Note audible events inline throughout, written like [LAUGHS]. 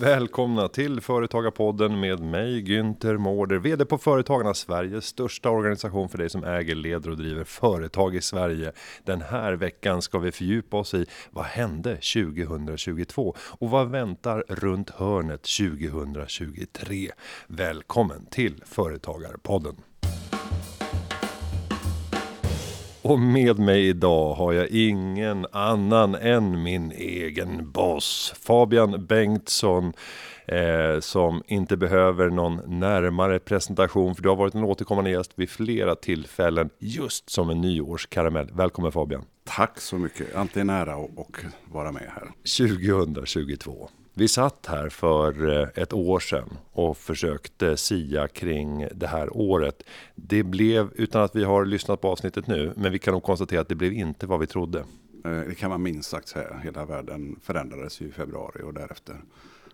Välkomna till Företagarpodden med mig Günther Mårder, VD på Företagarna, Sveriges största organisation för dig som äger, leder och driver företag i Sverige. Den här veckan ska vi fördjupa oss i vad hände 2022 och vad väntar runt hörnet 2023. Välkommen till Företagarpodden. Och med mig idag har jag ingen annan än min egen boss Fabian Bengtsson eh, som inte behöver någon närmare presentation för du har varit en återkommande gäst vid flera tillfällen just som en nyårskaramell. Välkommen Fabian! Tack så mycket! Alltid nära att vara med här. 2022. Vi satt här för eh, ett år sedan och försökte sia kring det här året. Det blev, utan att vi har lyssnat på avsnittet nu, men vi kan nog konstatera att det blev inte vad vi trodde. Eh, det kan man minst sagt säga. Hela världen förändrades i februari och därefter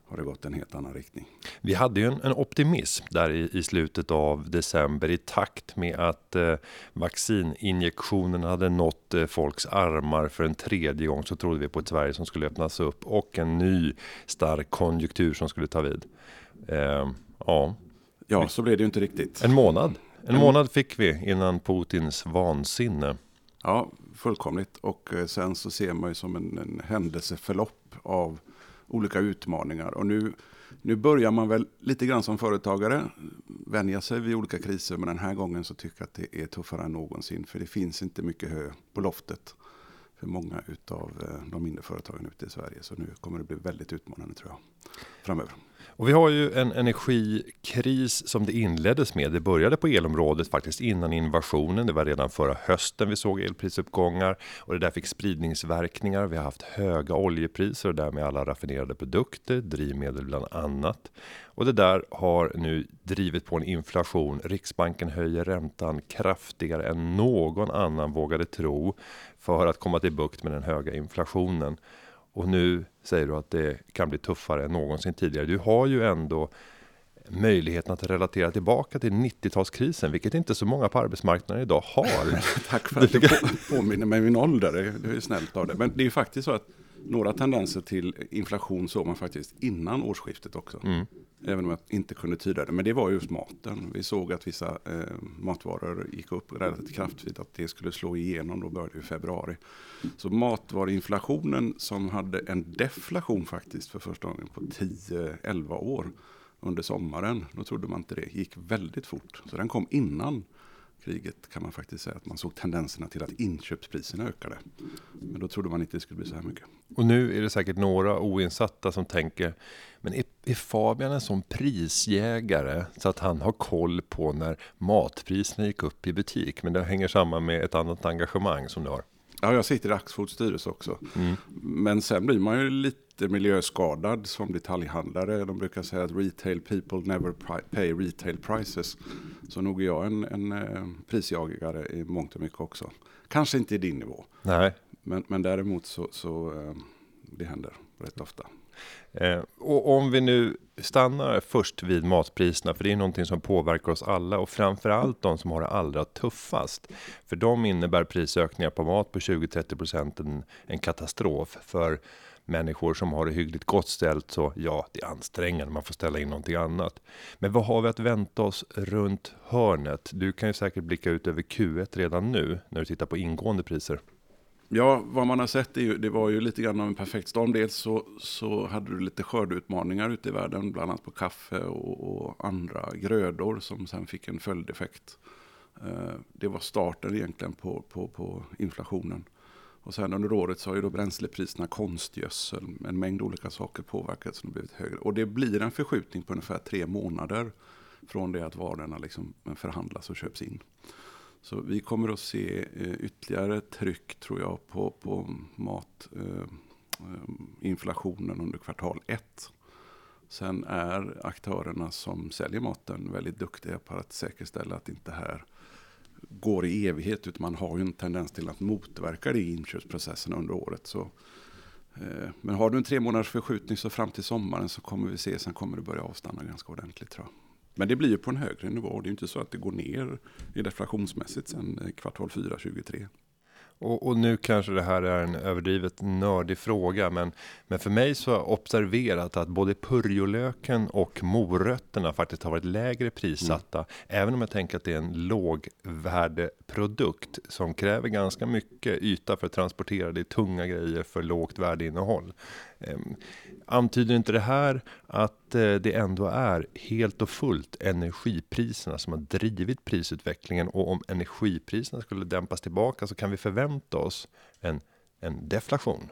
har det gått en helt annan riktning. Vi hade ju en, en optimism där i, i, slutet av december i takt med att eh, vaccininjektionen hade nått eh, folks armar för en tredje gång så trodde vi på ett Sverige som skulle öppnas upp och en ny stark konjunktur som skulle ta vid. Eh, ja. ja, så blev det ju inte riktigt. En månad. En månad fick vi innan Putins vansinne. Ja, fullkomligt. Och eh, sen så ser man ju som en, en händelseförlopp av olika utmaningar. Och nu, nu börjar man väl lite grann som företagare vänja sig vid olika kriser. Men den här gången så tycker jag att det är tuffare än någonsin. För det finns inte mycket hö på loftet för många av eh, de mindre företagen ute i Sverige. Så nu kommer det bli väldigt utmanande tror jag framöver. Och vi har ju en energikris som det inleddes med. Det började på elområdet faktiskt innan invasionen. Det var redan förra hösten vi såg elprisuppgångar och det där fick spridningsverkningar. Vi har haft höga oljepriser och därmed alla raffinerade produkter, drivmedel bland annat. Och det där har nu drivit på en inflation. Riksbanken höjer räntan kraftigare än någon annan vågade tro för att komma till bukt med den höga inflationen. Och nu säger du att det kan bli tuffare än någonsin tidigare. Du har ju ändå möjligheten att relatera tillbaka till 90-talskrisen, vilket inte så många på arbetsmarknaden idag har. [LAUGHS] Tack för att du påminner mig min ålder, det är snällt av det. Men det är ju faktiskt så att några tendenser till inflation såg man faktiskt innan årsskiftet också. Mm. Även om jag inte kunde tyda det. Men det var just maten. Vi såg att vissa eh, matvaror gick upp relativt kraftigt. Att det skulle slå igenom. Då började i februari. Så matvaruinflationen som hade en deflation faktiskt för första gången på 10-11 år under sommaren. Då trodde man inte det. gick väldigt fort. Så den kom innan kriget kan man faktiskt säga att man såg tendenserna till att inköpspriserna ökade. Men då trodde man inte det skulle bli så här mycket. Och nu är det säkert några oinsatta som tänker, men är, är Fabian en sån prisjägare så att han har koll på när matpriserna gick upp i butik? Men det hänger samman med ett annat engagemang som du har. Ja, jag sitter i Axfoods styrelse också. Mm. Men sen blir man ju lite miljöskadad som detaljhandlare. De brukar säga att retail people never pay retail prices. Så nog är jag en, en eh, prisjagare i mångt och mycket också. Kanske inte i din nivå. Nej. Men, men däremot så, så eh, det händer rätt ofta. Eh, och om vi nu stannar först vid matpriserna, för det är någonting som påverkar oss alla och framförallt de som har det allra tuffast. För de innebär prisökningar på mat på 20-30% en, en katastrof. För människor som har det hyggligt gott ställt så ja, det är ansträngande, man får ställa in någonting annat. Men vad har vi att vänta oss runt hörnet? Du kan ju säkert blicka ut över Q1 redan nu när du tittar på ingående priser. Ja, vad man har sett är ju, det var ju lite grann av en perfekt storm. Dels så, så hade du lite skördeutmaningar ute i världen, bland annat på kaffe och, och andra grödor som sen fick en följdeffekt. Eh, det var starten egentligen på, på, på inflationen. Och sen under året så har ju då bränslepriserna, konstgödsel, en mängd olika saker påverkats och blivit högre. Och det blir en förskjutning på ungefär tre månader från det att varorna liksom förhandlas och köps in. Så vi kommer att se eh, ytterligare tryck tror jag på, på matinflationen eh, eh, under kvartal ett. Sen är aktörerna som säljer maten väldigt duktiga på att säkerställa att inte här går i evighet. Utan man har ju en tendens till att motverka det i inköpsprocessen under året. Så, men har du en tre månaders förskjutning så fram till sommaren så kommer vi se, sen kommer det börja avstanna ganska ordentligt tror jag. Men det blir ju på en högre nivå. Det är inte så att det går ner i deflationsmässigt sen kvartal 4 23. Och, och, nu kanske det här är en överdrivet nördig fråga, men, men för mig så har jag observerat att både purjolöken och morötterna faktiskt har varit lägre prissatta, mm. även om jag tänker att det är en lågvärdeprodukt som kräver ganska mycket yta för att transportera. Det är tunga grejer för lågt värdeinnehåll. Ehm, antyder inte det här att eh, det ändå är helt och fullt energipriserna som har drivit prisutvecklingen och om energipriserna skulle dämpas tillbaka så kan vi förvänta oss en, en deflation?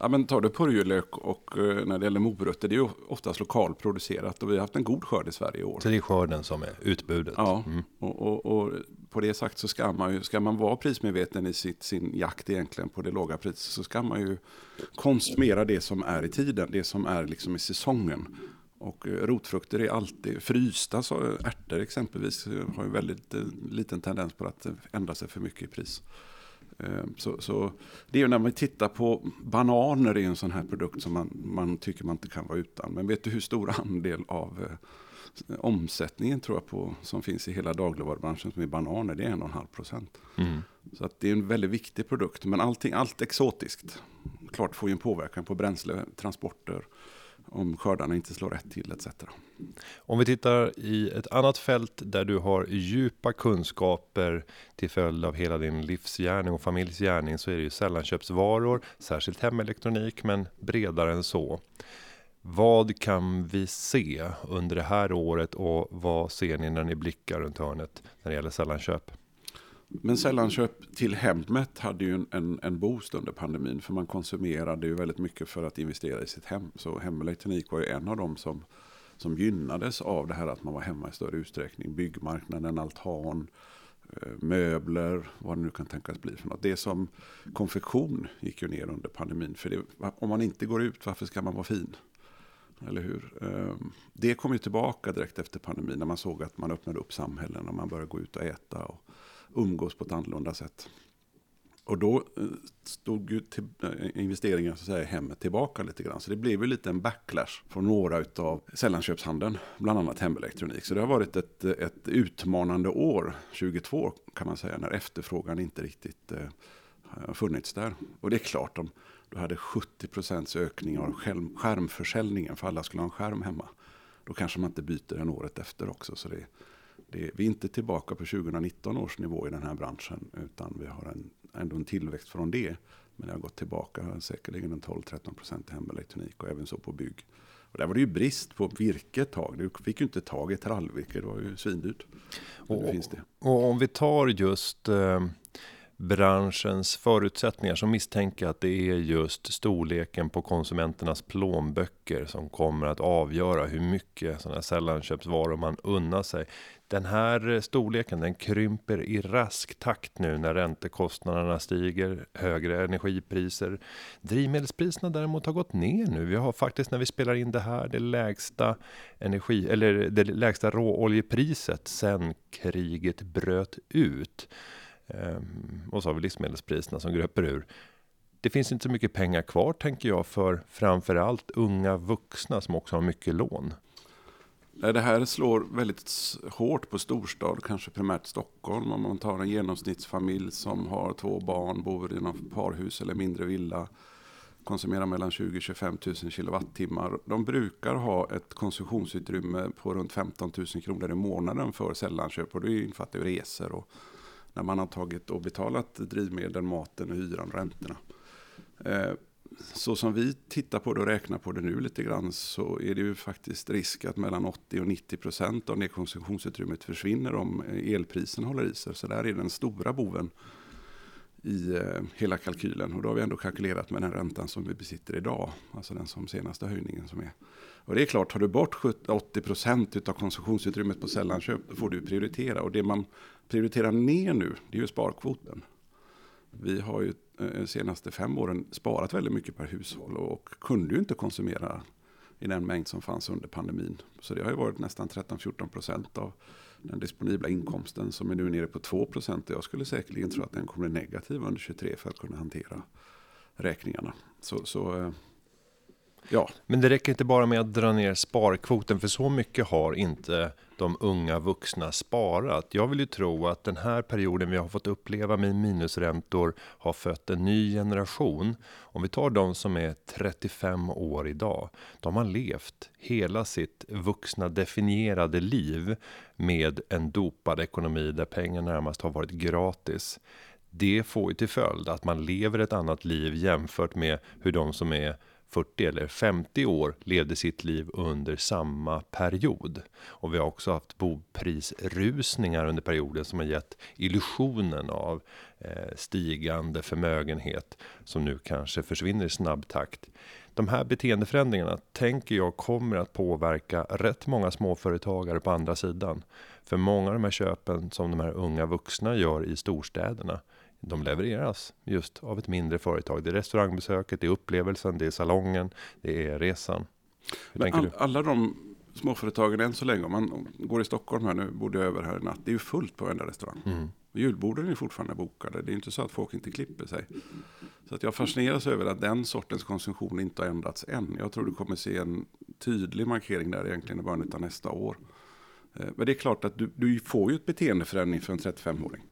Ja, men tar du purjolök och eh, när det gäller morötter, det är ju oftast lokalproducerat och vi har haft en god skörd i Sverige i år. Så det är skörden som är utbudet? Ja, mm. och, och, och, på det sagt så ska man ju, ska man vara prismedveten i sitt, sin jakt egentligen på det låga priset så ska man ju konsumera det som är i tiden, det som är liksom i säsongen. Och eh, rotfrukter är alltid frysta, så ärtor exempelvis har ju väldigt eh, liten tendens på att ändra sig för mycket i pris. Ehm, så, så, det är när man tittar på bananer är en sån här produkt som man, man tycker man inte kan vara utan. Men vet du hur stor andel av eh, omsättningen tror jag på som finns i hela dagligvarubranschen som är bananer, det är en och en halv procent. Mm. Så att det är en väldigt viktig produkt. Men allting, allt exotiskt, klart får ju en påverkan på bränsle, transporter, om skördarna inte slår rätt till etc. Om vi tittar i ett annat fält där du har djupa kunskaper till följd av hela din livsgärning och familjsgärning så är det ju sällanköpsvaror, särskilt hemelektronik, men bredare än så. Vad kan vi se under det här året och vad ser ni när ni blickar runt hörnet när det gäller sällanköp? Men sällanköp till hemmet hade ju en, en, en boost under pandemin. För man konsumerade ju väldigt mycket för att investera i sitt hem. Så hemelektronik var ju en av dem som, som gynnades av det här att man var hemma i större utsträckning. Byggmarknaden, altan, eh, möbler, vad det nu kan tänkas bli för något. Det som konfektion gick ju ner under pandemin. För det, om man inte går ut, varför ska man vara fin? Eller hur? Ehm, det kom ju tillbaka direkt efter pandemin när man såg att man öppnade upp samhällen och man började gå ut och äta. Och umgås på ett annorlunda sätt. Och då eh, stod ju till, eh, investeringar så att säga, hemmet tillbaka lite grann. Så det blev ju lite en backlash från några av sällanköpshandeln, bland annat hemelektronik. Så det har varit ett, eh, ett utmanande år, 22 kan man säga, när efterfrågan inte riktigt eh, har funnits där. Och det är klart, om du hade 70 ökning av skärm, skärmförsäljningen, för alla skulle ha en skärm hemma, då kanske man inte byter den året efter också. Så det, det, vi är inte tillbaka på 2019 års nivå i den här branschen. Utan vi har en, ändå en tillväxt från det. Men det har gått tillbaka säkerligen en 12-13 procent i hemelektronik och även så på bygg. Och där var det ju brist på virke ett tag. Du fick ju inte tag i trallvirke, det var ju svindyrt. Och, och om vi tar just eh, branschens förutsättningar så misstänker jag att det är just storleken på konsumenternas plånböcker som kommer att avgöra hur mycket sådana här sällanköpsvaror man unnar sig. Den här storleken den krymper i rask takt nu när räntekostnaderna stiger, högre energipriser. Drivmedelspriserna däremot har gått ner nu. Vi har faktiskt när vi spelar in det här det lägsta energi eller det lägsta råoljepriset sen kriget bröt ut. Ehm, och så har vi livsmedelspriserna som gröper ur. Det finns inte så mycket pengar kvar tänker jag för framförallt unga vuxna som också har mycket lån. Nej, Det här slår väldigt hårt på storstad, kanske primärt Stockholm. Om man tar en genomsnittsfamilj som har två barn, bor i något parhus eller mindre villa, konsumerar mellan 20-25 000 kilowattimmar. De brukar ha ett konsumtionsutrymme på runt 15 000 kronor i månaden för sällanköp och det infattar ju resor och när man har tagit och betalat drivmedel, maten, hyran, räntorna. Eh, så som vi tittar på det och räknar på det nu lite grann så är det ju faktiskt risk att mellan 80 och 90 procent av det konsumtionsutrymmet försvinner om elprisen håller i sig. Så där är den stora boven i eh, hela kalkylen. Och då har vi ändå kalkylerat med den räntan som vi besitter idag. Alltså den som senaste höjningen som är. Och det är klart, tar du bort 80 procent av konsumtionsutrymmet på sällanköp, då får du prioritera. Och det man prioriterar ner nu, det är ju sparkvoten. Vi har ju de senaste fem åren sparat väldigt mycket per hushåll och kunde ju inte konsumera i den mängd som fanns under pandemin. Så det har ju varit nästan 13-14 procent av den disponibla inkomsten som är nu nere på 2 procent. Jag skulle säkerligen tro att den kommer bli negativ under 23 för att kunna hantera räkningarna. Så, så eh, Ja. Men det räcker inte bara med att dra ner sparkvoten, för så mycket har inte de unga vuxna sparat. Jag vill ju tro att den här perioden vi har fått uppleva med minusräntor har fött en ny generation. Om vi tar de som är 35 år idag, de har levt hela sitt vuxna definierade liv med en dopad ekonomi där pengar närmast har varit gratis. Det får ju till följd att man lever ett annat liv jämfört med hur de som är 40 eller 50 år levde sitt liv under samma period. Och vi har också haft boprisrusningar under perioden som har gett illusionen av eh, stigande förmögenhet som nu kanske försvinner i snabb takt. De här beteendeförändringarna tänker jag kommer att påverka rätt många småföretagare på andra sidan. För många av de här köpen som de här unga vuxna gör i storstäderna de levereras just av ett mindre företag. Det är restaurangbesöket, det är upplevelsen, det är salongen, det är resan. Hur all, alla de småföretagen än så länge, om man går i Stockholm här nu, bodde över här i natt, det är ju fullt på varenda restaurang. Mm. Julborden är fortfarande bokade, det är inte så att folk inte klipper sig. Så att jag fascineras över att den sortens konsumtion inte har ändrats än. Jag tror du kommer se en tydlig markering där egentligen i början av nästa år. Eh, men det är klart att du, du får ju ett beteendeförändring för en 35-åring.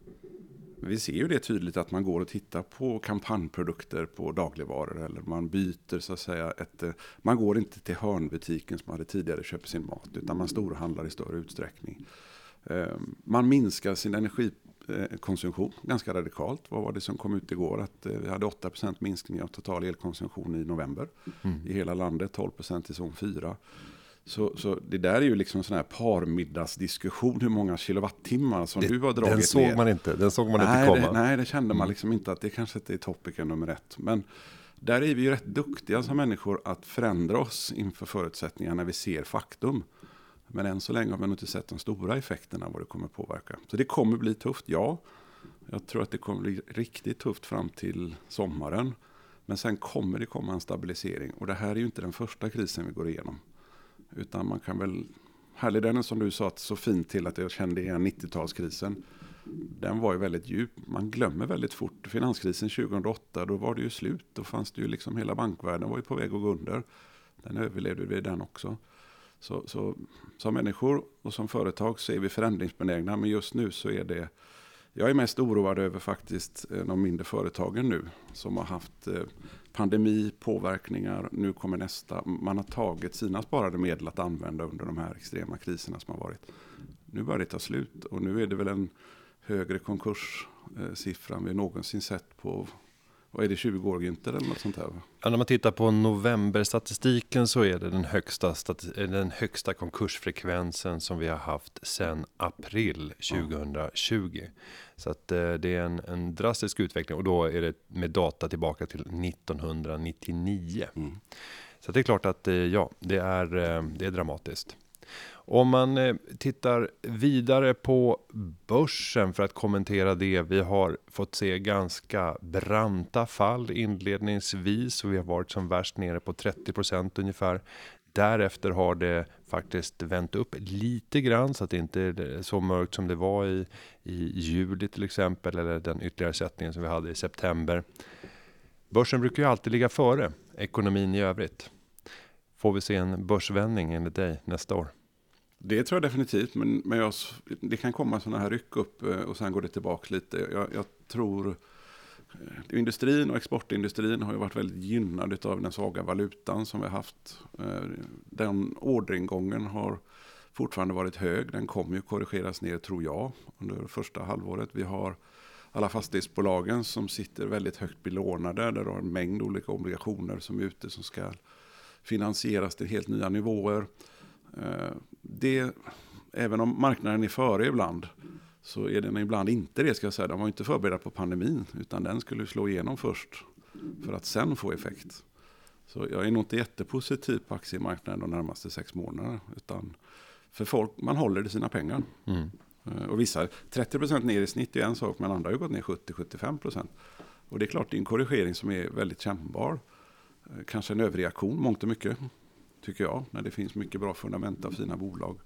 Vi ser ju det tydligt att man går och tittar på kampanjprodukter på dagligvaror eller man byter så att säga. Ett, eh, man går inte till hörnbutiken som man hade tidigare köpt sin mat utan man storhandlar i större utsträckning. Ehm, man minskar sin energikonsumtion ganska radikalt. Vad var det som kom ut igår? Att eh, vi hade 8% minskning av total elkonsumtion i november mm. i hela landet, 12% i zon 4. Så, så det där är ju liksom sån här parmiddagsdiskussion hur många kilowattimmar som det, du har dragit Den såg ner. man inte, den såg man nej, inte komma. Det, nej, det kände man mm. liksom inte att det kanske inte är topicen nummer ett. Men där är vi ju rätt duktiga som människor att förändra oss inför förutsättningar när vi ser faktum. Men än så länge har vi nog inte sett de stora effekterna vad det kommer påverka. Så det kommer bli tufft, ja. Jag tror att det kommer bli riktigt tufft fram till sommaren. Men sen kommer det komma en stabilisering. Och det här är ju inte den första krisen vi går igenom. Utan man kan väl härleda den som du sa så fint till att jag kände igen 90-talskrisen. Den var ju väldigt djup. Man glömmer väldigt fort. Finanskrisen 2008, då var det ju slut. Då fanns det ju liksom hela bankvärlden var ju på väg att gå under. Den överlevde vi den också. Så, så som människor och som företag så är vi förändringsbenägna. Men just nu så är det jag är mest oroad över faktiskt eh, de mindre företagen nu som har haft eh, pandemi, påverkningar, nu kommer nästa. Man har tagit sina sparade medel att använda under de här extrema kriserna som har varit. Nu börjar det ta slut och nu är det väl en högre konkurssiffra än vi någonsin sett på vad är det, 20 år Günther eller något sånt här? Ja, när man tittar på novemberstatistiken så är det den högsta, den högsta konkursfrekvensen som vi har haft sedan april 2020. Ja. Så att eh, det är en, en, drastisk utveckling och då är det med data tillbaka till 1999. Mm. Så det är klart att eh, ja, det är, eh, det är dramatiskt. Om man eh, tittar vidare på börsen för att kommentera det. Vi har fått se ganska branta fall inledningsvis och vi har varit som värst nere på 30% ungefär. Därefter har det faktiskt vänt upp lite grann så att det inte är så mörkt som det var i, i juli till exempel eller den ytterligare sättningen som vi hade i september. Börsen brukar ju alltid ligga före ekonomin i övrigt. Får vi se en börsvändning enligt dig nästa år? Det tror jag definitivt, men, men jag, det kan komma sådana här ryck upp eh, och sen går det tillbaka lite. Jag, jag tror eh, industrin och exportindustrin har ju varit väldigt gynnad av den svaga valutan som vi har haft. Eh, den orderingången har fortfarande varit hög. Den kommer ju korrigeras ner tror jag under första halvåret. Vi har alla fastighetsbolagen som sitter väldigt högt belånade. Där har en mängd olika obligationer som är ute som ska finansieras till helt nya nivåer. Det, även om marknaden är före ibland så är den ibland inte det ska jag säga. De var inte förberedda på pandemin utan den skulle slå igenom först för att sen få effekt. Så jag är nog inte jättepositiv på aktiemarknaden de närmaste sex månaderna. Utan för folk, man håller i sina pengar. Mm. Eh, och vissa, 30% ner i snitt är en sak, men andra har ju gått ner 70-75%. Och det är klart, det är en korrigering som är väldigt kännbar. Eh, kanske en överreaktion, mångt och mycket tycker jag. När det finns mycket bra fundament av fina bolag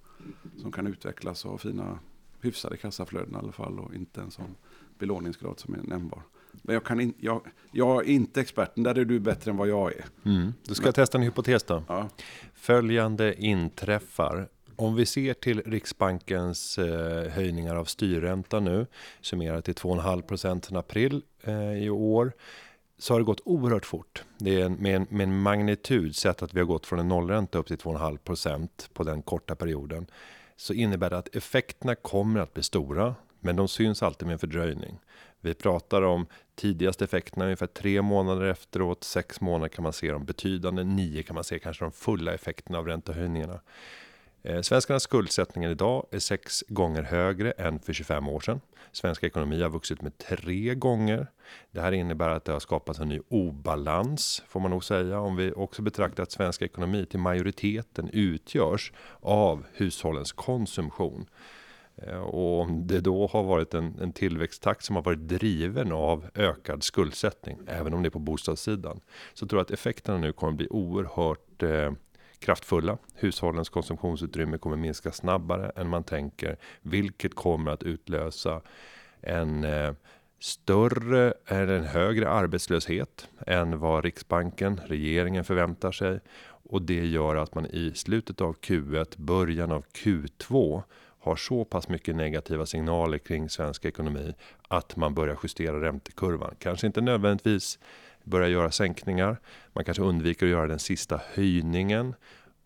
som kan utvecklas och ha fina hyfsade kassaflöden i alla fall och inte en sån belåningsgrad som är nämnbar. Men jag, kan in, jag, jag är inte experten, där är du bättre än vad jag är. Mm. Du ska Men, testa en hypotes då. Ja. Följande inträffar. Om vi ser till Riksbankens eh, höjningar av styrränta nu, summerat till 2,5 procent sedan april eh, i år, så har det gått oerhört fort. Det är en, med, en, med en magnitud, sett att vi har gått från en nollränta upp till 2,5 procent på den korta perioden, så innebär det att effekterna kommer att bli stora, men de syns alltid med en fördröjning. Vi pratar om tidigaste effekterna ungefär tre månader efteråt, sex månader kan man se de betydande, nio kan man se kanske de fulla effekterna av räntehöjningarna. Eh, svenskarnas skuldsättning idag är sex gånger högre än för 25 år sedan. Svensk ekonomi har vuxit med tre gånger. Det här innebär att det har skapats en ny obalans, får man nog säga, om vi också betraktar att svensk ekonomi till majoriteten utgörs av hushållens konsumtion. Eh, och om det då har varit en, en tillväxttakt som har varit driven av ökad skuldsättning, även om det är på bostadssidan, så tror jag att effekterna nu kommer bli oerhört eh, kraftfulla. Hushållens konsumtionsutrymme kommer minska snabbare än man tänker, vilket kommer att utlösa en eh, större eller en högre arbetslöshet än vad Riksbanken, regeringen förväntar sig. Och det gör att man i slutet av Q1, början av Q2 har så pass mycket negativa signaler kring svensk ekonomi att man börjar justera räntekurvan. Kanske inte nödvändigtvis börja göra sänkningar. Man kanske undviker att göra den sista höjningen.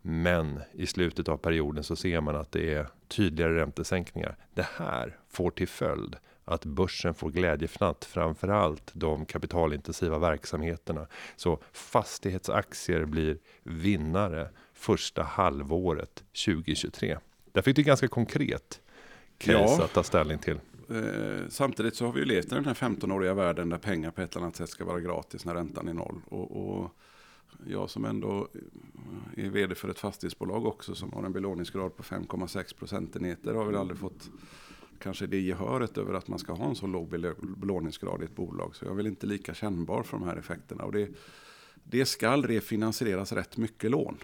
Men i slutet av perioden så ser man att det är tydligare räntesänkningar. Det här får till följd att börsen får glädjefnatt, framförallt de kapitalintensiva verksamheterna. Så fastighetsaktier blir vinnare första halvåret 2023. Där fick du ganska konkret case ja. att ta ställning till. Eh, samtidigt så har vi ju levt i den här 15-åriga världen där pengar på ett eller annat sätt ska vara gratis när räntan är noll. Och, och jag som ändå är vd för ett fastighetsbolag också som har en belåningsgrad på 5,6 procentenheter har väl aldrig fått kanske det gehöret över att man ska ha en så låg belåningsgrad i ett bolag. Så jag är väl inte lika kännbar för de här effekterna. Och det, det ska refinansieras rätt mycket lån.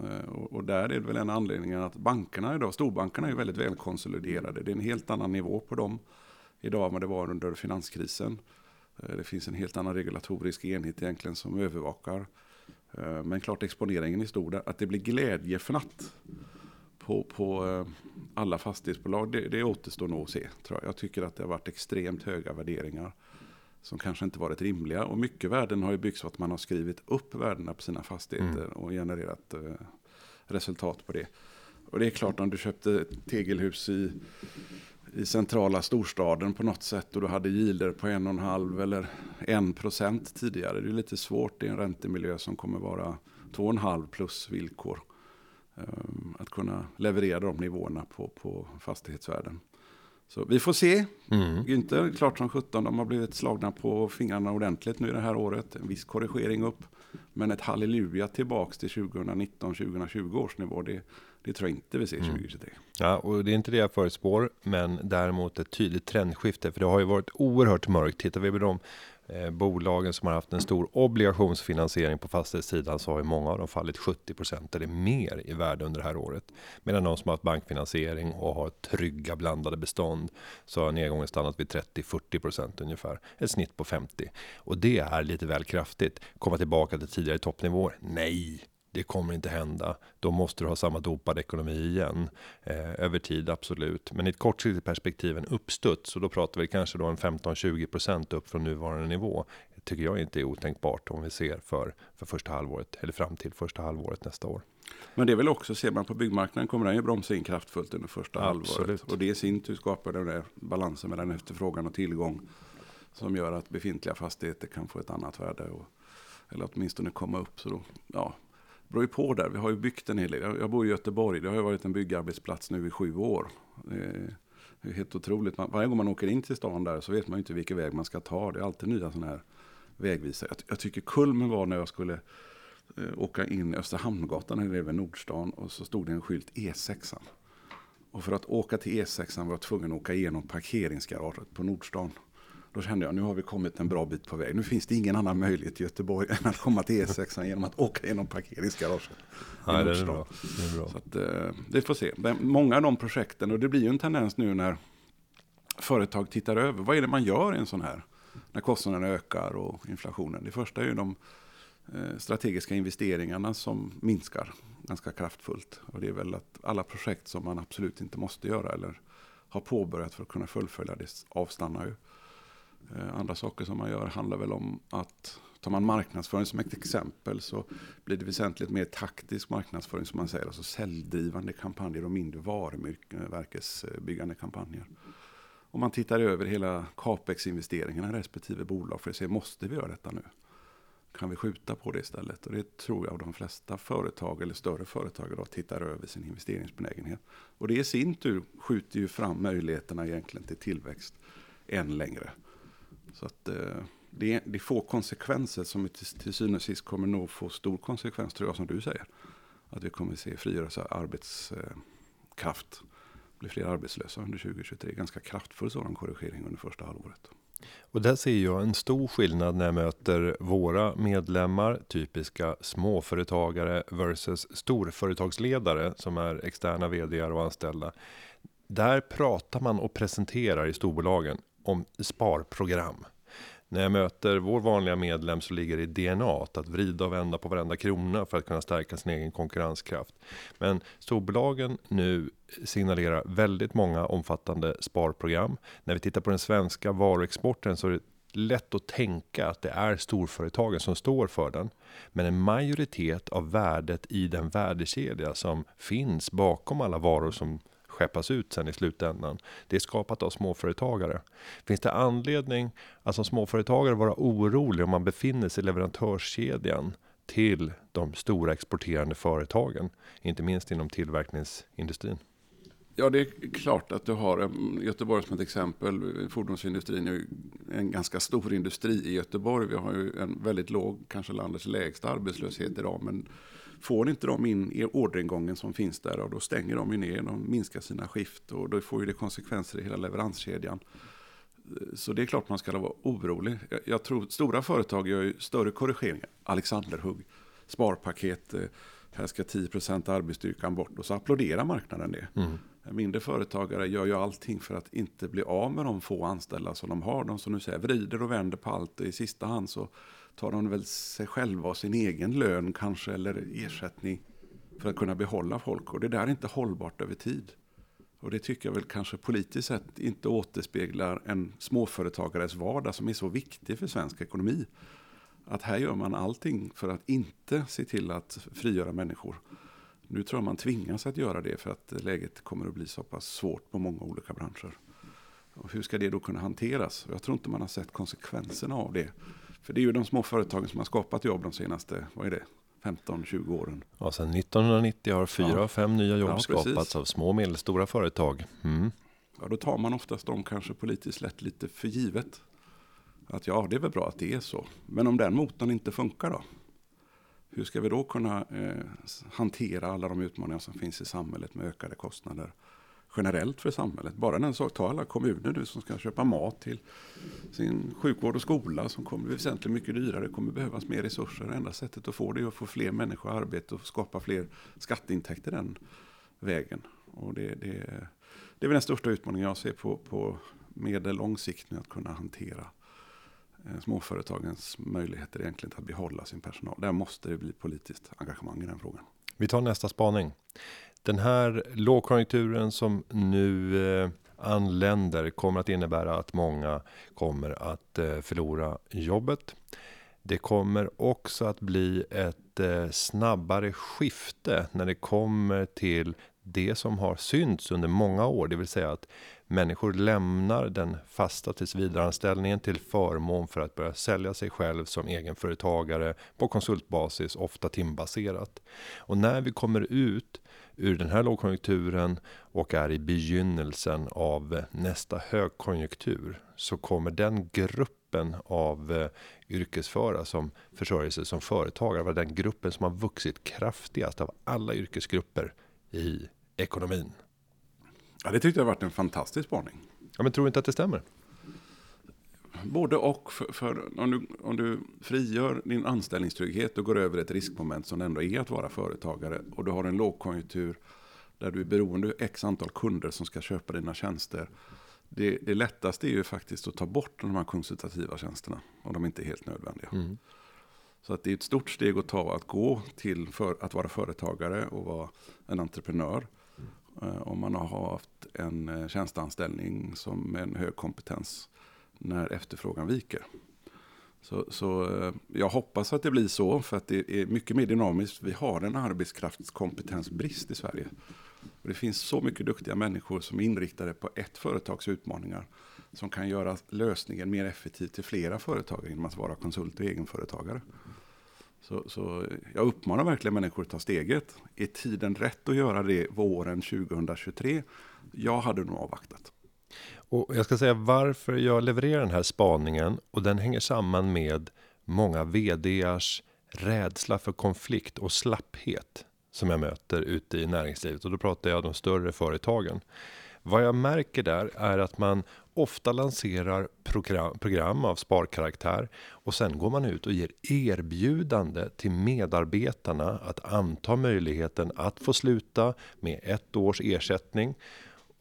Eh, och, där är det väl en anledning att bankerna idag, storbankerna är väldigt välkonsoliderade. Det är en helt annan nivå på dem idag än vad det var under finanskrisen. Eh, det finns en helt annan regulatorisk enhet egentligen som övervakar. Eh, men klart exponeringen är stor. Att det blir glädjefnatt på, på alla fastighetsbolag, det, det återstår nog att se. Tror jag. jag tycker att det har varit extremt höga värderingar som kanske inte varit rimliga. Och mycket värden har ju byggts för att man har skrivit upp värdena på sina fastigheter mm. och genererat eh, resultat på det. Och det är klart om du köpte tegelhus i, i centrala storstaden på något sätt och du hade gilder på en och en halv eller en procent tidigare. Det är lite svårt i en räntemiljö som kommer vara två och en halv plus villkor. Um, att kunna leverera de nivåerna på, på fastighetsvärden. Så vi får se. Mm. Günther, klart som 17, de har blivit slagna på fingrarna ordentligt nu det här året. En viss korrigering upp. Men ett halleluja tillbaks till 2019-2020 års nivå, det, det tror jag inte vi ser 2023. Mm. Ja, och det är inte det jag förutspår, men däremot ett tydligt trendskifte. För det har ju varit oerhört mörkt. Tittar vi på de Eh, bolagen som har haft en stor obligationsfinansiering på fastighetssidan så har ju många av dem fallit 70% eller mer i värde under det här året. Medan de som har haft bankfinansiering och har trygga blandade bestånd så har nedgången stannat vid 30-40% ungefär. Ett snitt på 50 och det är lite väl kraftigt. Komma tillbaka till tidigare toppnivåer? Nej, det kommer inte hända. Då måste du ha samma dopad ekonomi igen. Eh, över tid, absolut. Men i ett kortsiktigt perspektiv en uppstuds. Och då pratar vi kanske då en 15-20% upp från nuvarande nivå. Tycker jag inte är otänkbart om vi ser för, för första halvåret. Eller fram till första halvåret nästa år. Men det är väl också, ser man på byggmarknaden kommer den ju bromsa in kraftfullt under första Absolut. halvåret. Och det i sin tur skapar den där balansen mellan efterfrågan och tillgång. Som gör att befintliga fastigheter kan få ett annat värde. Och, eller åtminstone komma upp. Så då, ja, beror ju på där. Vi har ju byggt en hel del. Jag bor i Göteborg. Det har ju varit en byggarbetsplats nu i sju år. Det är helt otroligt. varje gång man åker in till stan där så vet man ju inte vilken väg man ska ta. Det är alltid nya sådana här vägvisare. Jag, jag tycker kulmen var när jag skulle eh, åka in Österhamngatan eller det Nordstan och så stod det en skylt E6. Och för att åka till E6 var jag tvungen att åka igenom parkeringsgaraget på Nordstan. Då kände jag nu har vi kommit en bra bit på väg. Nu finns det ingen annan möjlighet i Göteborg [LAUGHS] än att komma till E6 genom att åka genom parkeringsgaraget. Nej, det är bra. Det, är bra. Så att, eh, det får se. Många av de projekten, och det blir ju en tendens nu när företag tittar över. Vad är det man gör i en sån här när kostnaderna ökar och inflationen. Det första är ju de eh, strategiska investeringarna som minskar ganska kraftfullt. Och det är väl att alla projekt som man absolut inte måste göra eller har påbörjat för att kunna fullfölja det avstannar ju. Eh, andra saker som man gör handlar väl om att tar man marknadsföring som ett exempel så blir det väsentligt mer taktisk marknadsföring som man säger. Alltså säljdrivande kampanjer och mindre varumärkesbyggande kampanjer. Om man tittar över hela capex-investeringarna i respektive bolag för att se, måste vi göra detta nu? Kan vi skjuta på det istället? Och det tror jag de flesta företag eller större företag idag tittar över sin investeringsbenägenhet. Och det i sin tur skjuter ju fram möjligheterna egentligen till tillväxt än längre. Så att eh, det, det får konsekvenser som till, till syvende och sist kommer nog få stor konsekvens tror jag som du säger. Att vi kommer se frigörelse av arbetskraft. Eh, blir fler arbetslösa under 2023. Ganska kraftfull sådan korrigering under första halvåret. Och där ser jag en stor skillnad när jag möter våra medlemmar, typiska småföretagare versus storföretagsledare som är externa vd och anställda. Där pratar man och presenterar i storbolagen om sparprogram. När jag möter vår vanliga medlem så ligger det i DNA att vrida och vända på varenda krona för att kunna stärka sin egen konkurrenskraft. Men storbolagen nu signalerar väldigt många omfattande sparprogram. När vi tittar på den svenska varuexporten så är det lätt att tänka att det är storföretagen som står för den. Men en majoritet av värdet i den värdekedja som finns bakom alla varor som skeppas ut sen i slutändan. Det är skapat av småföretagare. Finns det anledning att som småföretagare vara orolig om man befinner sig i leverantörskedjan till de stora exporterande företagen, inte minst inom tillverkningsindustrin? Ja, det är klart att du har Göteborg som ett exempel. Fordonsindustrin är en ganska stor industri i Göteborg. Vi har ju en väldigt låg, kanske landets lägsta arbetslöshet idag. Men Får inte de in i orderingången som finns där och då stänger de ju ner, de minskar sina skift och då får ju det konsekvenser i hela leveranskedjan. Så det är klart man ska vara orolig. Jag tror stora företag gör ju större korrigeringar. Alexanderhugg, sparpaket, eh, här ska 10% arbetsstyrkan bort och så applåderar marknaden det. Mm. Mindre företagare gör ju allting för att inte bli av med de få anställda som de har. De som nu säger vrider och vänder på allt. I sista hand så tar de väl sig själva och sin egen lön kanske eller ersättning för att kunna behålla folk. Och det där är inte hållbart över tid. Och det tycker jag väl kanske politiskt sett inte återspeglar en småföretagares vardag som är så viktig för svensk ekonomi. Att här gör man allting för att inte se till att frigöra människor. Nu tror jag man tvingas att göra det för att läget kommer att bli så pass svårt på många olika branscher. Och hur ska det då kunna hanteras? Jag tror inte man har sett konsekvenserna av det för det är ju de små företagen som har skapat jobb de senaste, vad är det, 15-20 åren. Ja, sedan 1990 har fyra av fem nya jobb ja, skapats av små och medelstora företag. Mm. Ja, då tar man oftast dem kanske politiskt lätt lite för givet. Att ja, det är väl bra att det är så. Men om den motorn inte funkar då? Hur ska vi då kunna eh, hantera alla de utmaningar som finns i samhället med ökade kostnader? Generellt för samhället. Bara den sak, ta alla kommuner nu som ska köpa mat till sin sjukvård och skola som kommer bli väsentligt mycket dyrare. Det kommer behövas mer resurser. Det enda sättet att få det är att få fler människor i arbete och skapa fler skatteintäkter den vägen. Och det, det, det är väl den största utmaningen jag ser på, på medellång sikt nu att kunna hantera eh, småföretagens möjligheter egentligen att behålla sin personal. Där måste det bli politiskt engagemang i den frågan. Vi tar nästa spaning. Den här lågkonjunkturen som nu eh, anländer kommer att innebära att många kommer att eh, förlora jobbet. Det kommer också att bli ett eh, snabbare skifte när det kommer till det som har synts under många år, det vill säga att människor lämnar den fasta tillsvidareanställningen till förmån för att börja sälja sig själv som egenföretagare på konsultbasis, ofta timbaserat. Och när vi kommer ut ur den här lågkonjunkturen och är i begynnelsen av nästa högkonjunktur så kommer den gruppen av eh, yrkesföra som försörjer sig som företagare vara den gruppen som har vuxit kraftigast av alla yrkesgrupper i ekonomin. Ja, det tyckte jag varit en fantastisk spaning. Ja, men tror inte att det stämmer? Både och. För, för, om, du, om du frigör din anställningstrygghet och går över ett riskmoment som det ändå är att vara företagare och du har en lågkonjunktur där du är beroende av x antal kunder som ska köpa dina tjänster. det, det lättaste är ju faktiskt att ta bort de här konsultativa tjänsterna. Om de inte är helt nödvändiga. Mm. Så att det är ett stort steg att ta att gå till för att vara företagare och vara en entreprenör. Eh, om man har haft en eh, tjänsteanställning som med en hög kompetens när efterfrågan viker. Så, så eh, jag hoppas att det blir så för att det är mycket mer dynamiskt. Vi har en arbetskraftskompetensbrist i Sverige. Och det finns så mycket duktiga människor som är inriktade på ett företags utmaningar. Som kan göra lösningen mer effektiv till flera företag genom att vara konsult och egenföretagare. Så, så jag uppmanar verkligen människor att ta steget. Är tiden rätt att göra det våren 2023? Jag hade nog avvaktat. Och jag ska säga varför jag levererar den här spaningen och den hänger samman med många vdars rädsla för konflikt och slapphet som jag möter ute i näringslivet och då pratar jag om de större företagen. Vad jag märker där är att man ofta lanserar program, program av sparkaraktär och sen går man ut och ger erbjudande till medarbetarna att anta möjligheten att få sluta med ett års ersättning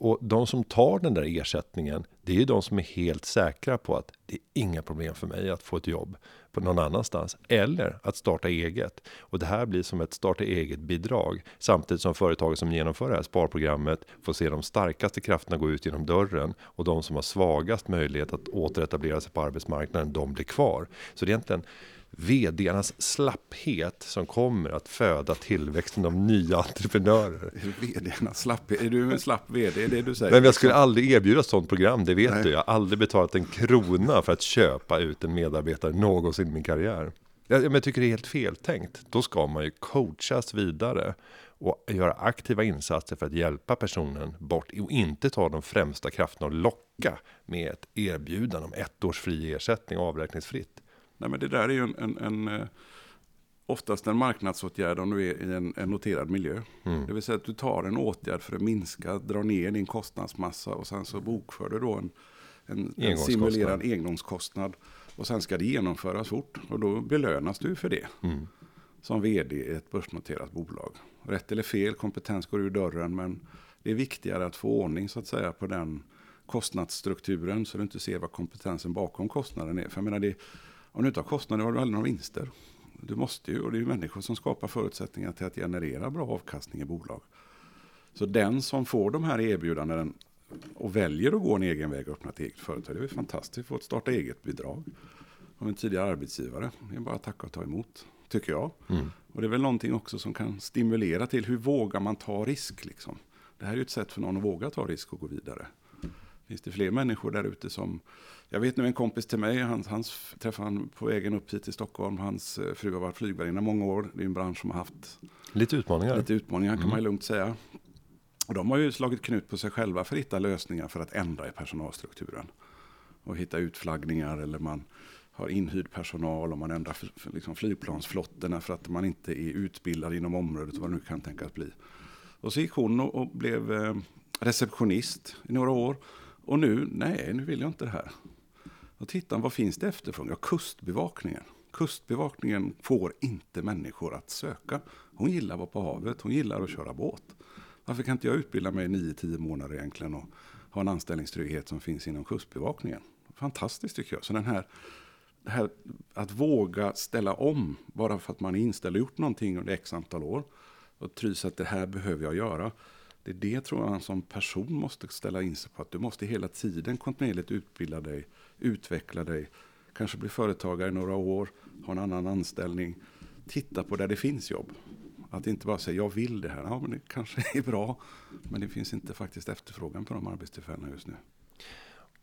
och de som tar den där ersättningen, det är ju de som är helt säkra på att det är inga problem för mig att få ett jobb på någon annanstans eller att starta eget. Och det här blir som ett starta eget bidrag samtidigt som företaget som genomför det här sparprogrammet får se de starkaste krafterna gå ut genom dörren och de som har svagast möjlighet att återetablera sig på arbetsmarknaden, de blir kvar. Så det är egentligen vdarnas slapphet som kommer att föda tillväxten av nya entreprenörer. Vdarnas slapphet? Är du en slapp vd? Är det du säger? Men jag skulle aldrig erbjuda sådant program, det vet Nej. du. Jag har aldrig betalat en krona för att köpa ut en medarbetare någonsin i min karriär. Jag, jag tycker det är helt feltänkt. Då ska man ju coachas vidare och göra aktiva insatser för att hjälpa personen bort och inte ta de främsta krafterna och locka med ett erbjudande om ett års fri ersättning avräkningsfritt. Nej, men det där är ju en, en, en eh, oftast en marknadsåtgärd om du är i en, en noterad miljö. Mm. Det vill säga att du tar en åtgärd för att minska, dra ner din kostnadsmassa och sen så bokför du då en, en, en simulerad engångskostnad. Och sen ska det genomföras fort och då belönas du för det. Mm. Som vd i ett börsnoterat bolag. Rätt eller fel, kompetens går ur dörren men det är viktigare att få ordning så att säga på den kostnadsstrukturen så du inte ser vad kompetensen bakom kostnaden är. För jag menar det om du inte har kostnader har du aldrig några vinster. Du måste ju, och det är ju människor som skapar förutsättningar till att generera bra avkastning i bolag. Så den som får de här erbjudanden och väljer att gå en egen väg och öppna ett eget företag, det är fantastiskt att få ett starta eget-bidrag av en tidigare arbetsgivare. Det är bara att tacka och ta emot, tycker jag. Mm. Och det är väl någonting också som kan stimulera till hur vågar man ta risk liksom. Det här är ju ett sätt för någon att våga ta risk och gå vidare. Finns det fler människor där ute som jag vet nu en kompis till mig, hans, hans träffade han på vägen upp hit till Stockholm. Hans eh, fru har varit flygvärdinna många år. Det är en bransch som har haft lite utmaningar. Lite utmaningar kan mm. man lugnt säga. Och de har ju slagit knut på sig själva för att hitta lösningar för att ändra i personalstrukturen. Och hitta utflaggningar eller man har inhyrd personal och man ändrar liksom flygplansflottorna för att man inte är utbildad inom området vad det nu kan tänkas bli. Och så gick hon och, och blev eh, receptionist i några år. Och nu, nej, nu vill jag inte det här. Och tittar vad finns det efterfrågan? Ja, kustbevakningen. Kustbevakningen får inte människor att söka. Hon gillar att vara på havet, hon gillar att köra båt. Varför kan inte jag utbilda mig 9-10 månader egentligen och ha en anställningstrygghet som finns inom kustbevakningen? Fantastiskt tycker jag. Så den här, här att våga ställa om bara för att man är inställd och gjort någonting under x antal år och trys att det här behöver jag göra. Det är det tror jag man som person måste ställa in sig på. Att du måste hela tiden kontinuerligt utbilda dig, utveckla dig, kanske bli företagare i några år, ha en annan anställning. Titta på där det finns jobb. Att inte bara säga jag vill det här, ja men det kanske [LAUGHS] är bra. Men det finns inte faktiskt efterfrågan på de arbetstillfällena just nu.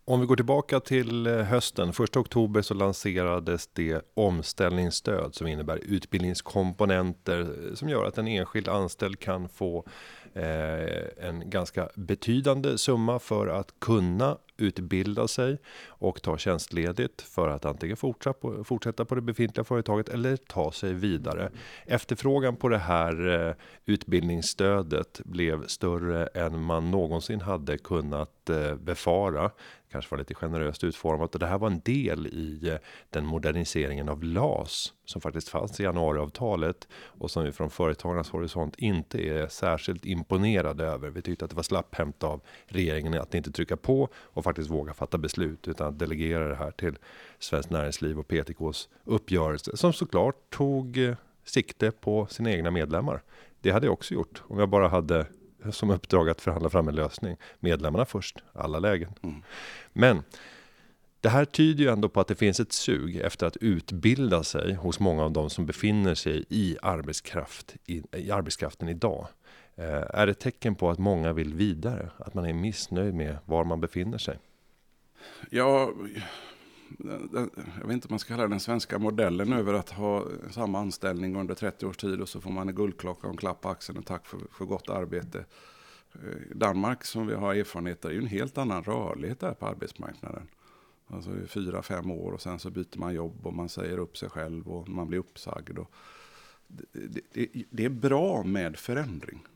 Om vi går tillbaka till eh, hösten, 1 oktober så lanserades det omställningsstöd som innebär utbildningskomponenter eh, som gör att en enskild anställd kan få eh, en ganska betydande summa för att kunna utbilda sig och ta tjänstledigt för att antingen fortsätta på, det befintliga företaget eller ta sig vidare. Efterfrågan på det här eh, utbildningsstödet blev större än man någonsin hade kunnat eh, befara. Kanske var lite generöst utformat. Och det här var en del i eh, den moderniseringen av LAS som faktiskt fanns i januariavtalet och som vi från företagarnas horisont inte är särskilt imponerade över. Vi tyckte att det var slapphämt av regeringen att inte trycka på och faktiskt våga fatta beslut utan att delegera det här till Svenskt Näringsliv och PTKs uppgörelse som såklart tog eh, sikte på sina egna medlemmar. Det hade jag också gjort om jag bara hade som uppdrag att förhandla fram en lösning. Medlemmarna först, alla lägen. Mm. Men det här tyder ju ändå på att det finns ett sug efter att utbilda sig hos många av de som befinner sig i, arbetskraft, i, i arbetskraften idag. Eh, är det ett tecken på att många vill vidare? Att man är missnöjd med var man befinner sig? Ja, jag vet inte om man ska kalla den svenska modellen över att ha samma anställning under 30 års tid och så får man en guldklocka och en klapp på axeln och tack för, för gott arbete. Eh, Danmark som vi har erfarenhet av är ju en helt annan rörlighet där på arbetsmarknaden. Alltså fyra, fem år och sen så byter man jobb och man säger upp sig själv och man blir uppsagd. Och det, det, det är bra med förändring.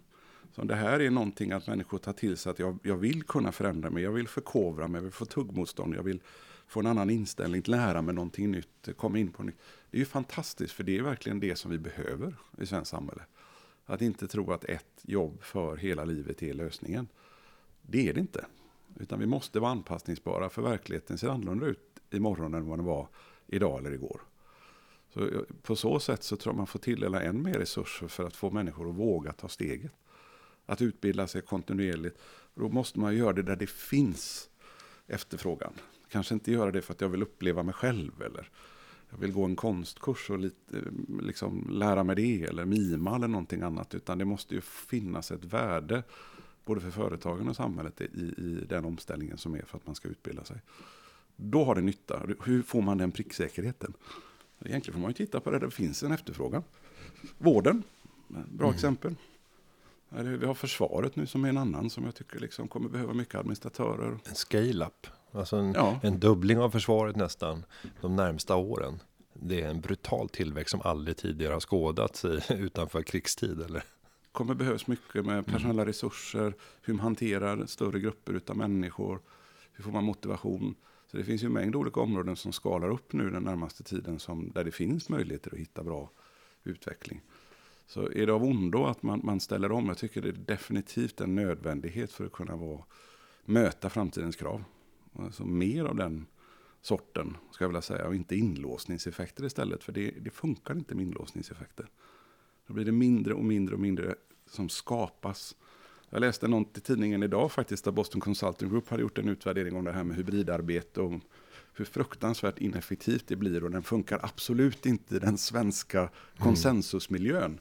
Så det här är någonting att människor tar till sig att jag, jag vill kunna förändra mig, jag vill förkovra mig, jag vill få tuggmotstånd, jag vill få en annan inställning, lära mig någonting nytt, komma in på nytt. Det är ju fantastiskt, för det är verkligen det som vi behöver i svenskt samhälle. Att inte tro att ett jobb för hela livet är lösningen. Det är det inte. Utan vi måste vara anpassningsbara, för verkligheten ser annorlunda ut imorgon än vad den var idag eller igår. Så eh, på så sätt så tror jag man får tilldela än mer resurser för att få människor att våga ta steget. Att utbilda sig kontinuerligt. Då måste man göra det där det finns efterfrågan. Kanske inte göra det för att jag vill uppleva mig själv eller jag vill gå en konstkurs och lite, eh, liksom lära mig det eller mima eller någonting annat. Utan det måste ju finnas ett värde både för företagen och samhället i, i den omställningen som är för att man ska utbilda sig. Då har det nytta. Hur får man den pricksäkerheten? Egentligen får man ju titta på det där det finns en efterfrågan. Vården, bra mm. exempel. Vi har försvaret nu som är en annan som jag tycker liksom kommer behöva mycket administratörer. En scale-up, alltså en, ja. en dubbling av försvaret nästan de närmsta åren. Det är en brutal tillväxt som aldrig tidigare har skådats utanför krigstid. Eller? Kommer behövas mycket med personella resurser, hur man hanterar större grupper av människor, hur får man motivation. Så det finns ju en mängd olika områden som skalar upp nu den närmaste tiden som, där det finns möjligheter att hitta bra utveckling. Så är det av ondo att man, man ställer om? Jag tycker det är definitivt en nödvändighet för att kunna vara, möta framtidens krav. Alltså mer av den sorten, ska jag vilja säga, och inte inlåsningseffekter istället. För det, det funkar inte med inlåsningseffekter. Då blir det mindre och mindre och mindre som skapas. Jag läste något i tidningen idag faktiskt, där Boston Consulting Group hade gjort en utvärdering om det här med hybridarbete och hur fruktansvärt ineffektivt det blir och den funkar absolut inte i den svenska mm. konsensusmiljön.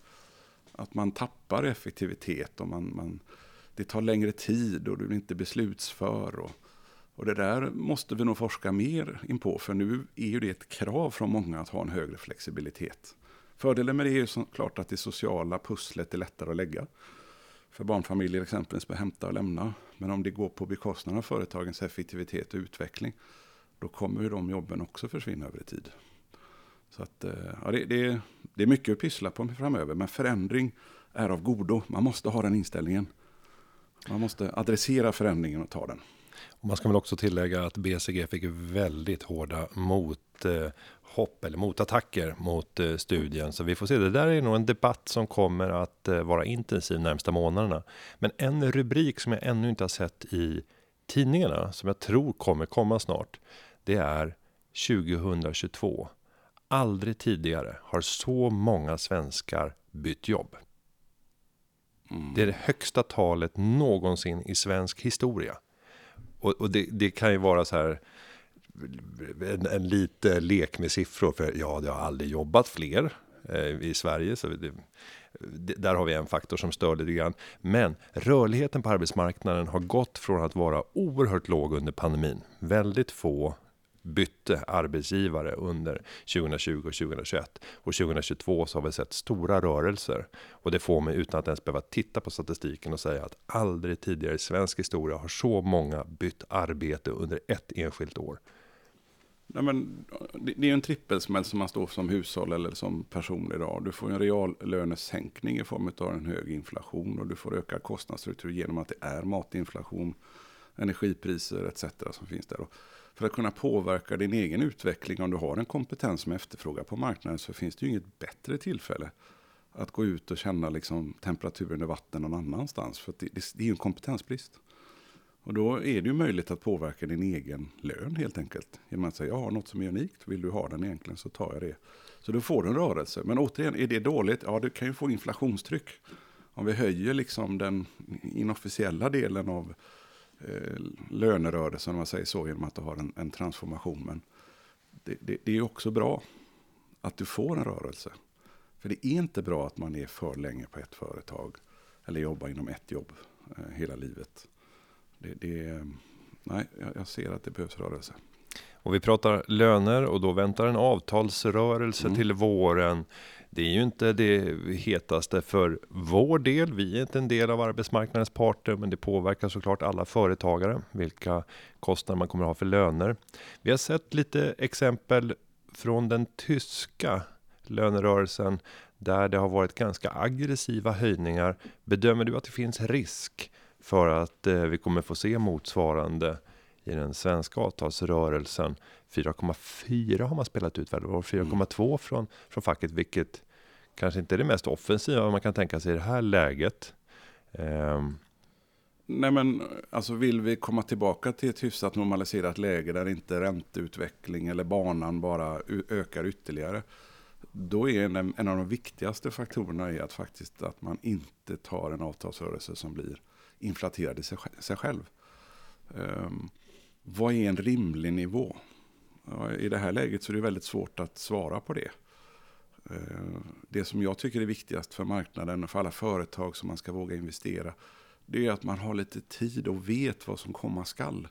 Att man tappar effektivitet och man, man, det tar längre tid och du är inte beslutsför. Och, och det där måste vi nog forska mer in på, för nu är ju det ett krav från många att ha en högre flexibilitet. Fördelen med det är ju såklart att det sociala pusslet är lättare att lägga. För barnfamiljer exempelvis med hämta och lämna. Men om det går på bekostnad av företagens effektivitet och utveckling, då kommer ju de jobben också försvinna över tid. Så att, eh, ja, det, det, det är mycket att pyssla på framöver, men förändring är av godo. Man måste ha den inställningen. Man måste adressera förändringen och ta den. Och man ska väl också tillägga att BCG fick väldigt hårda mot eh, hopp eller motattacker mot eh, studien. Så vi får se, det där är nog en debatt som kommer att eh, vara intensiv närmsta månaderna. Men en rubrik som jag ännu inte har sett i tidningarna, som jag tror kommer komma snart, det är 2022. Aldrig tidigare har så många svenskar bytt jobb. Mm. Det är det högsta talet någonsin i svensk historia. Och, och det, det, kan ju vara så här en, en lite lek med siffror, för ja, det har aldrig jobbat fler eh, i Sverige. Så det, det, där har vi en faktor som stör lite grann. Men rörligheten på arbetsmarknaden har gått från att vara oerhört låg under pandemin. Väldigt få bytte arbetsgivare under 2020 och 2021. Och 2022 så har vi sett stora rörelser. Och det får mig utan att ens behöva titta på statistiken och säga att aldrig tidigare i svensk historia har så många bytt arbete under ett enskilt år. Nej, men det är en trippelsmäll som man står som hushåll eller som person idag. Du får en reallönesänkning i form av en hög inflation och du får ökad kostnadsstruktur genom att det är matinflation, energipriser etc. som finns där. för att kunna påverka din egen utveckling, om du har en kompetens som efterfrågar på marknaden, så finns det ju inget bättre tillfälle att gå ut och känna liksom temperaturen i vatten någon annanstans. För det, det, det är ju en kompetensbrist. Och då är det ju möjligt att påverka din egen lön helt enkelt. Genom att säga, jag har något som är unikt, vill du ha den egentligen så tar jag det. Så då får du en rörelse. Men återigen, är det dåligt? Ja, du kan ju få inflationstryck. Om vi höjer liksom den inofficiella delen av lönerörelsen, om man säger så, genom att du har en, en transformation. Men det, det, det är också bra att du får en rörelse. För det är inte bra att man är för länge på ett företag. Eller jobbar inom ett jobb eh, hela livet. Det, det, nej, jag ser att det behövs rörelse. Och vi pratar löner och då väntar en avtalsrörelse mm. till våren. Det är ju inte det hetaste för vår del. Vi är inte en del av arbetsmarknadens parter, men det påverkar såklart alla företagare, vilka kostnader man kommer att ha för löner. Vi har sett lite exempel från den tyska lönerörelsen där det har varit ganska aggressiva höjningar. Bedömer du att det finns risk för att eh, vi kommer få se motsvarande i den svenska avtalsrörelsen. 4,4 har man spelat ut väl, och 4,2 från, från facket, vilket kanske inte är det mest offensiva man kan tänka sig i det här läget. Um. Nej men alltså vill vi komma tillbaka till ett hyfsat normaliserat läge där inte ränteutveckling eller banan bara ökar ytterligare. Då är en, en av de viktigaste faktorerna är att faktiskt att man inte tar en avtalsrörelse som blir inflaterad i sig, sig själv. Um, vad är en rimlig nivå? I det här läget så är det väldigt svårt att svara på det. Eh, det som jag tycker är viktigast för marknaden och för alla företag som man ska våga investera, det är att man har lite tid och vet vad som komma skall.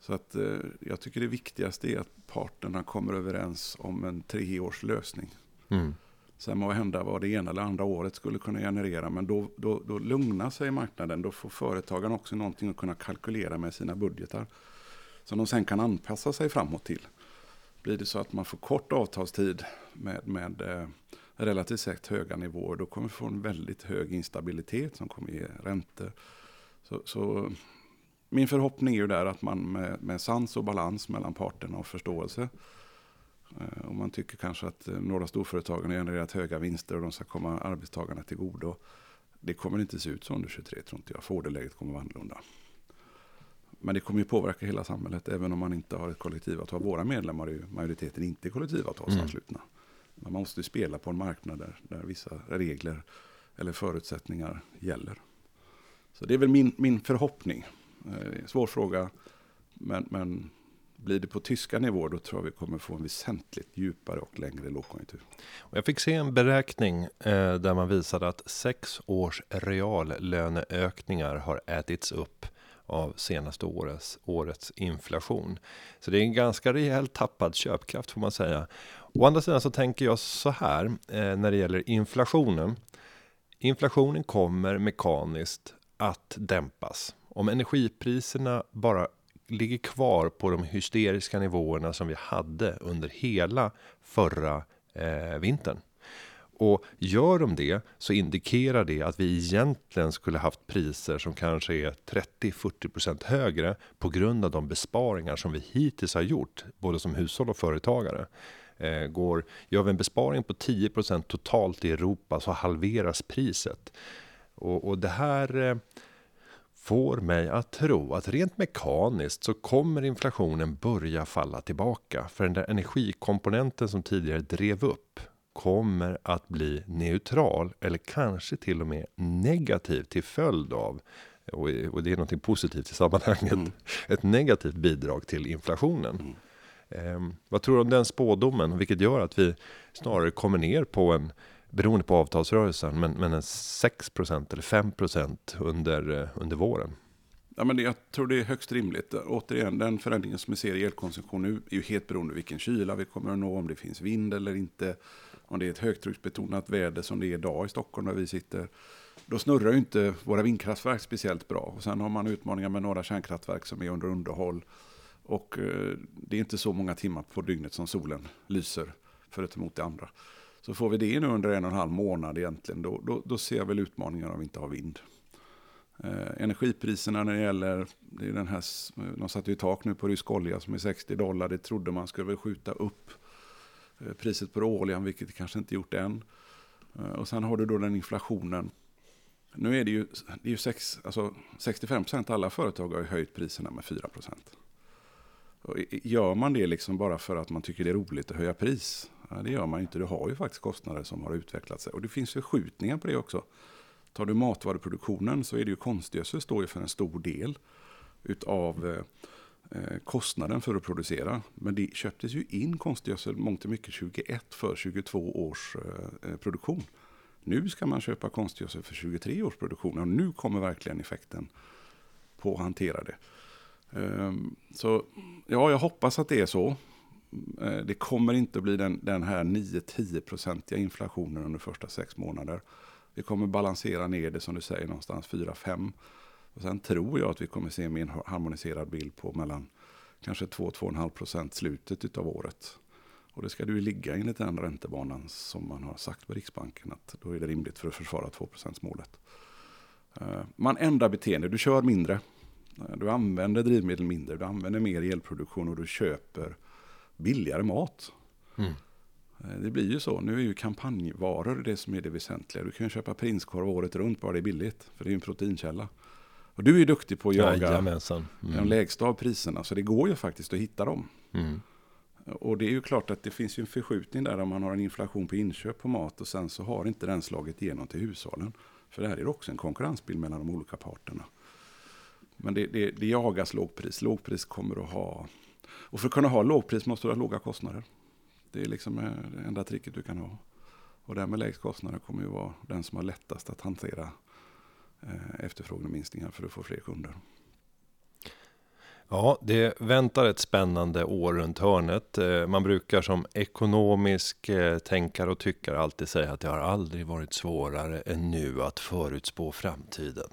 Så att eh, jag tycker det viktigaste är att parterna kommer överens om en treårs lösning. Mm. Sen må hända vad det ena eller andra året skulle kunna generera, men då, då, då lugnar sig marknaden. Då får företagen också någonting att kunna kalkylera med sina budgetar som de sen kan anpassa sig framåt till. Blir det så att man får kort avtalstid med, med eh, relativt sett höga nivåer, då kommer vi få en väldigt hög instabilitet som kommer ge räntor. Så, så min förhoppning är ju där att man med, med sans och balans mellan parterna och förståelse eh, om man tycker kanske att eh, några storföretagen har genererat höga vinster och de ska komma arbetstagarna till godo. Det kommer inte se ut så under 23 tror inte jag. För orderläget kommer vara annorlunda. Men det kommer ju påverka hela samhället även om man inte har ett kollektivavtal. Våra medlemmar är ju majoriteten inte kollektivavtalsanslutna. Mm. Man måste spela på en marknad där, där, vissa regler eller förutsättningar gäller. Så det är väl min, min förhoppning. Eh, svår fråga, men, men blir det på tyska nivåer då tror jag vi kommer få en väsentligt djupare och längre lågkonjunktur. Jag fick se en beräkning eh, där man visade att sex års reallöneökningar har ätits upp av senaste årets, årets inflation. Så det är en ganska rejält tappad köpkraft får man säga. Å andra sidan så tänker jag så här eh, när det gäller inflationen. Inflationen kommer mekaniskt att dämpas. Om energipriserna bara ligger kvar på de hysteriska nivåerna som vi hade under hela förra eh, vintern och gör de det så indikerar det att vi egentligen skulle haft priser som kanske är 30-40% högre på grund av de besparingar som vi hittills har gjort, både som hushåll och företagare. Eh, går, gör vi en besparing på 10% totalt i Europa så halveras priset. Och, och det här eh, får mig att tro att rent mekaniskt så kommer inflationen börja falla tillbaka. För den där energikomponenten som tidigare drev upp kommer att bli neutral eller kanske till och med negativ till följd av och, det är något positivt i sammanhanget. Mm. [LAUGHS] Ett negativt bidrag till inflationen. Mm. Eh, vad tror du om den spådomen? Vilket gör att vi snarare kommer ner på en beroende på avtalsrörelsen, men, men en 6% eller 5 under, eh, under våren. Ja, men det, jag tror det är högst rimligt. Återigen, den förändringen som vi ser i elkonsumtion nu är ju helt beroende av vilken kyla vi kommer att nå, om det finns vind eller inte om det är ett högtrycksbetonat väder som det är idag i Stockholm där vi sitter, då snurrar ju inte våra vindkraftverk speciellt bra. Och sen har man utmaningar med några kärnkraftverk som är under underhåll. Och eh, det är inte så många timmar på dygnet som solen lyser för ett emot det andra. Så får vi det nu under en och en halv månad egentligen, då, då, då ser jag väl utmaningar om vi inte har vind. Eh, energipriserna när det gäller, det är den här, de satte ju tak nu på rysk olja som är 60 dollar. Det trodde man skulle väl skjuta upp Eh, priset på råoljan, vilket det kanske inte gjort än. Eh, och sen har du då den inflationen. Nu är det ju, det är ju sex, alltså 65% alla företag har ju höjt priserna med 4%. Gör man det liksom bara för att man tycker det är roligt att höja pris? Ja, det gör man inte. Du har ju faktiskt kostnader som har utvecklat sig. Och det finns förskjutningar på det också. Tar du matvaruproduktionen så är det ju konstgödsel står ju för en stor del utav eh Eh, kostnaden för att producera. Men det köptes ju in konstgödsel alltså mångt och mycket 21 för 22 års eh, eh, produktion. Nu ska man köpa konstgödsel alltså för 23 års produktion och nu kommer verkligen effekten på att hantera det. Ehm, så ja, jag hoppas att det är så. Det kommer inte bli den, den här 9-10-procentiga inflationen under första sex månader. Vi kommer balansera ner det som du säger någonstans 4-5. Och sen tror jag att vi kommer se en mer harmoniserad bild på mellan kanske 2-2,5 procent slutet av året. Och det ska du ligga enligt den räntebanan som man har sagt på Riksbanken att då är det rimligt för att försvara 2 målet. Eh, man ändrar beteende, du kör mindre, eh, du använder drivmedel mindre, du använder mer elproduktion och du köper billigare mat. Mm. Eh, det blir ju så. Nu är ju kampanjvaror det som är det väsentliga. Du kan köpa prinskorv året runt bara det är billigt. För det är ju en proteinkälla. Och du är duktig på att jaga mm. de lägsta av priserna. Så det går ju faktiskt att hitta dem. Mm. Och det är ju klart att det finns ju en förskjutning där om man har en inflation på inköp på mat och sen så har inte den slagit igenom till hushållen. För det här är också en konkurrensbild mellan de olika parterna. Men det, det, det jagas lågpris. Lågpris kommer att ha... Och för att kunna ha lågpris måste du ha låga kostnader. Det är liksom eh, det enda tricket du kan ha. Och den med lägst kostnader kommer ju vara den som har lättast att hantera Eh, efterfrågeminskningar för att få fler kunder. Ja, det väntar ett spännande år runt hörnet. Eh, man brukar som ekonomisk eh, tänkare och tyckare alltid säga att det har aldrig varit svårare än nu att förutspå framtiden.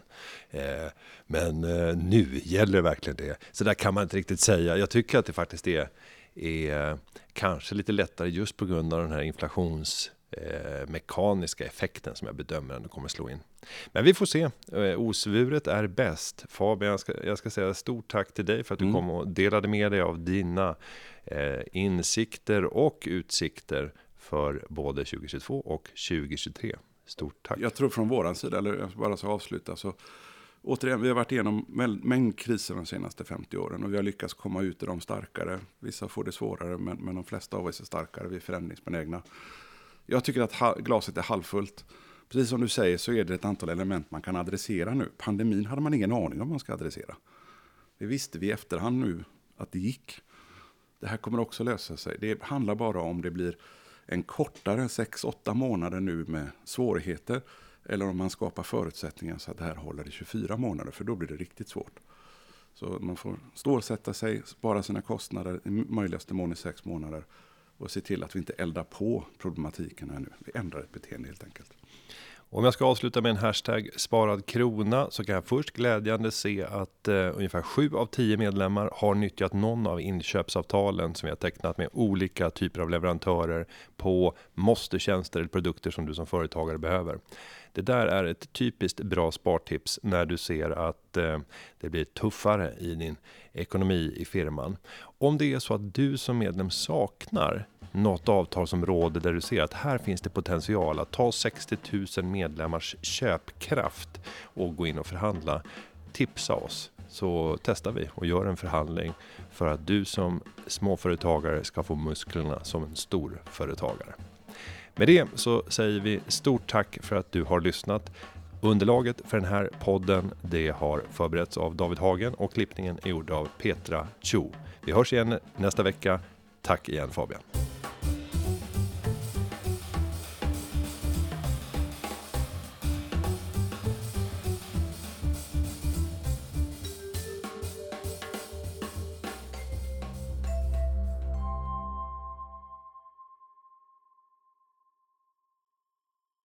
Men nu gäller verkligen det. Så där kan man inte riktigt säga. Jag tycker att det faktiskt är är kanske lite lättare just på grund av den här inflations inflationsmekaniska effekten som jag bedömer ändå kommer slå in. Men vi får se. Eh, osvuret är bäst. Fabian, jag ska, jag ska säga stort tack till dig för att du mm. kom och delade med dig av dina eh, insikter och utsikter för både 2022 och 2023. Stort tack. Jag tror från våran sida, eller jag bara ska avsluta, så återigen, vi har varit igenom mängd kriser de senaste 50 åren och vi har lyckats komma ut ur dem starkare. Vissa får det svårare, men, men de flesta av oss är starkare, vi är förändringsbenägna. Jag tycker att glaset är halvfullt. Precis som du säger så är det ett antal element man kan adressera nu. Pandemin hade man ingen aning om man ska adressera. Det visste vi i efterhand nu att det gick. Det här kommer också lösa sig. Det handlar bara om det blir en kortare 6-8 månader nu med svårigheter eller om man skapar förutsättningar så att det här håller i 24 månader, för då blir det riktigt svårt. Så man får stålsätta sig, spara sina kostnader i möjligaste mån i 6 månader och se till att vi inte eldar på problematiken här nu. Vi ändrar ett beteende helt enkelt. Om jag ska avsluta med en hashtag sparad krona så kan jag först glädjande se att eh, ungefär 7 av 10 medlemmar har nyttjat någon av inköpsavtalen som vi har tecknat med olika typer av leverantörer på måste-tjänster eller produkter som du som företagare behöver. Det där är ett typiskt bra spartips när du ser att eh, det blir tuffare i din ekonomi i firman. Om det är så att du som medlem saknar något avtalsområde där du ser att här finns det potential att ta 60 000 medlemmars köpkraft och gå in och förhandla. Tipsa oss så testar vi och gör en förhandling för att du som småföretagare ska få musklerna som en stor företagare. Med det så säger vi stort tack för att du har lyssnat. Underlaget för den här podden det har förberetts av David Hagen och klippningen är gjord av Petra Cho. Vi hörs igen nästa vecka. Tack igen Fabian.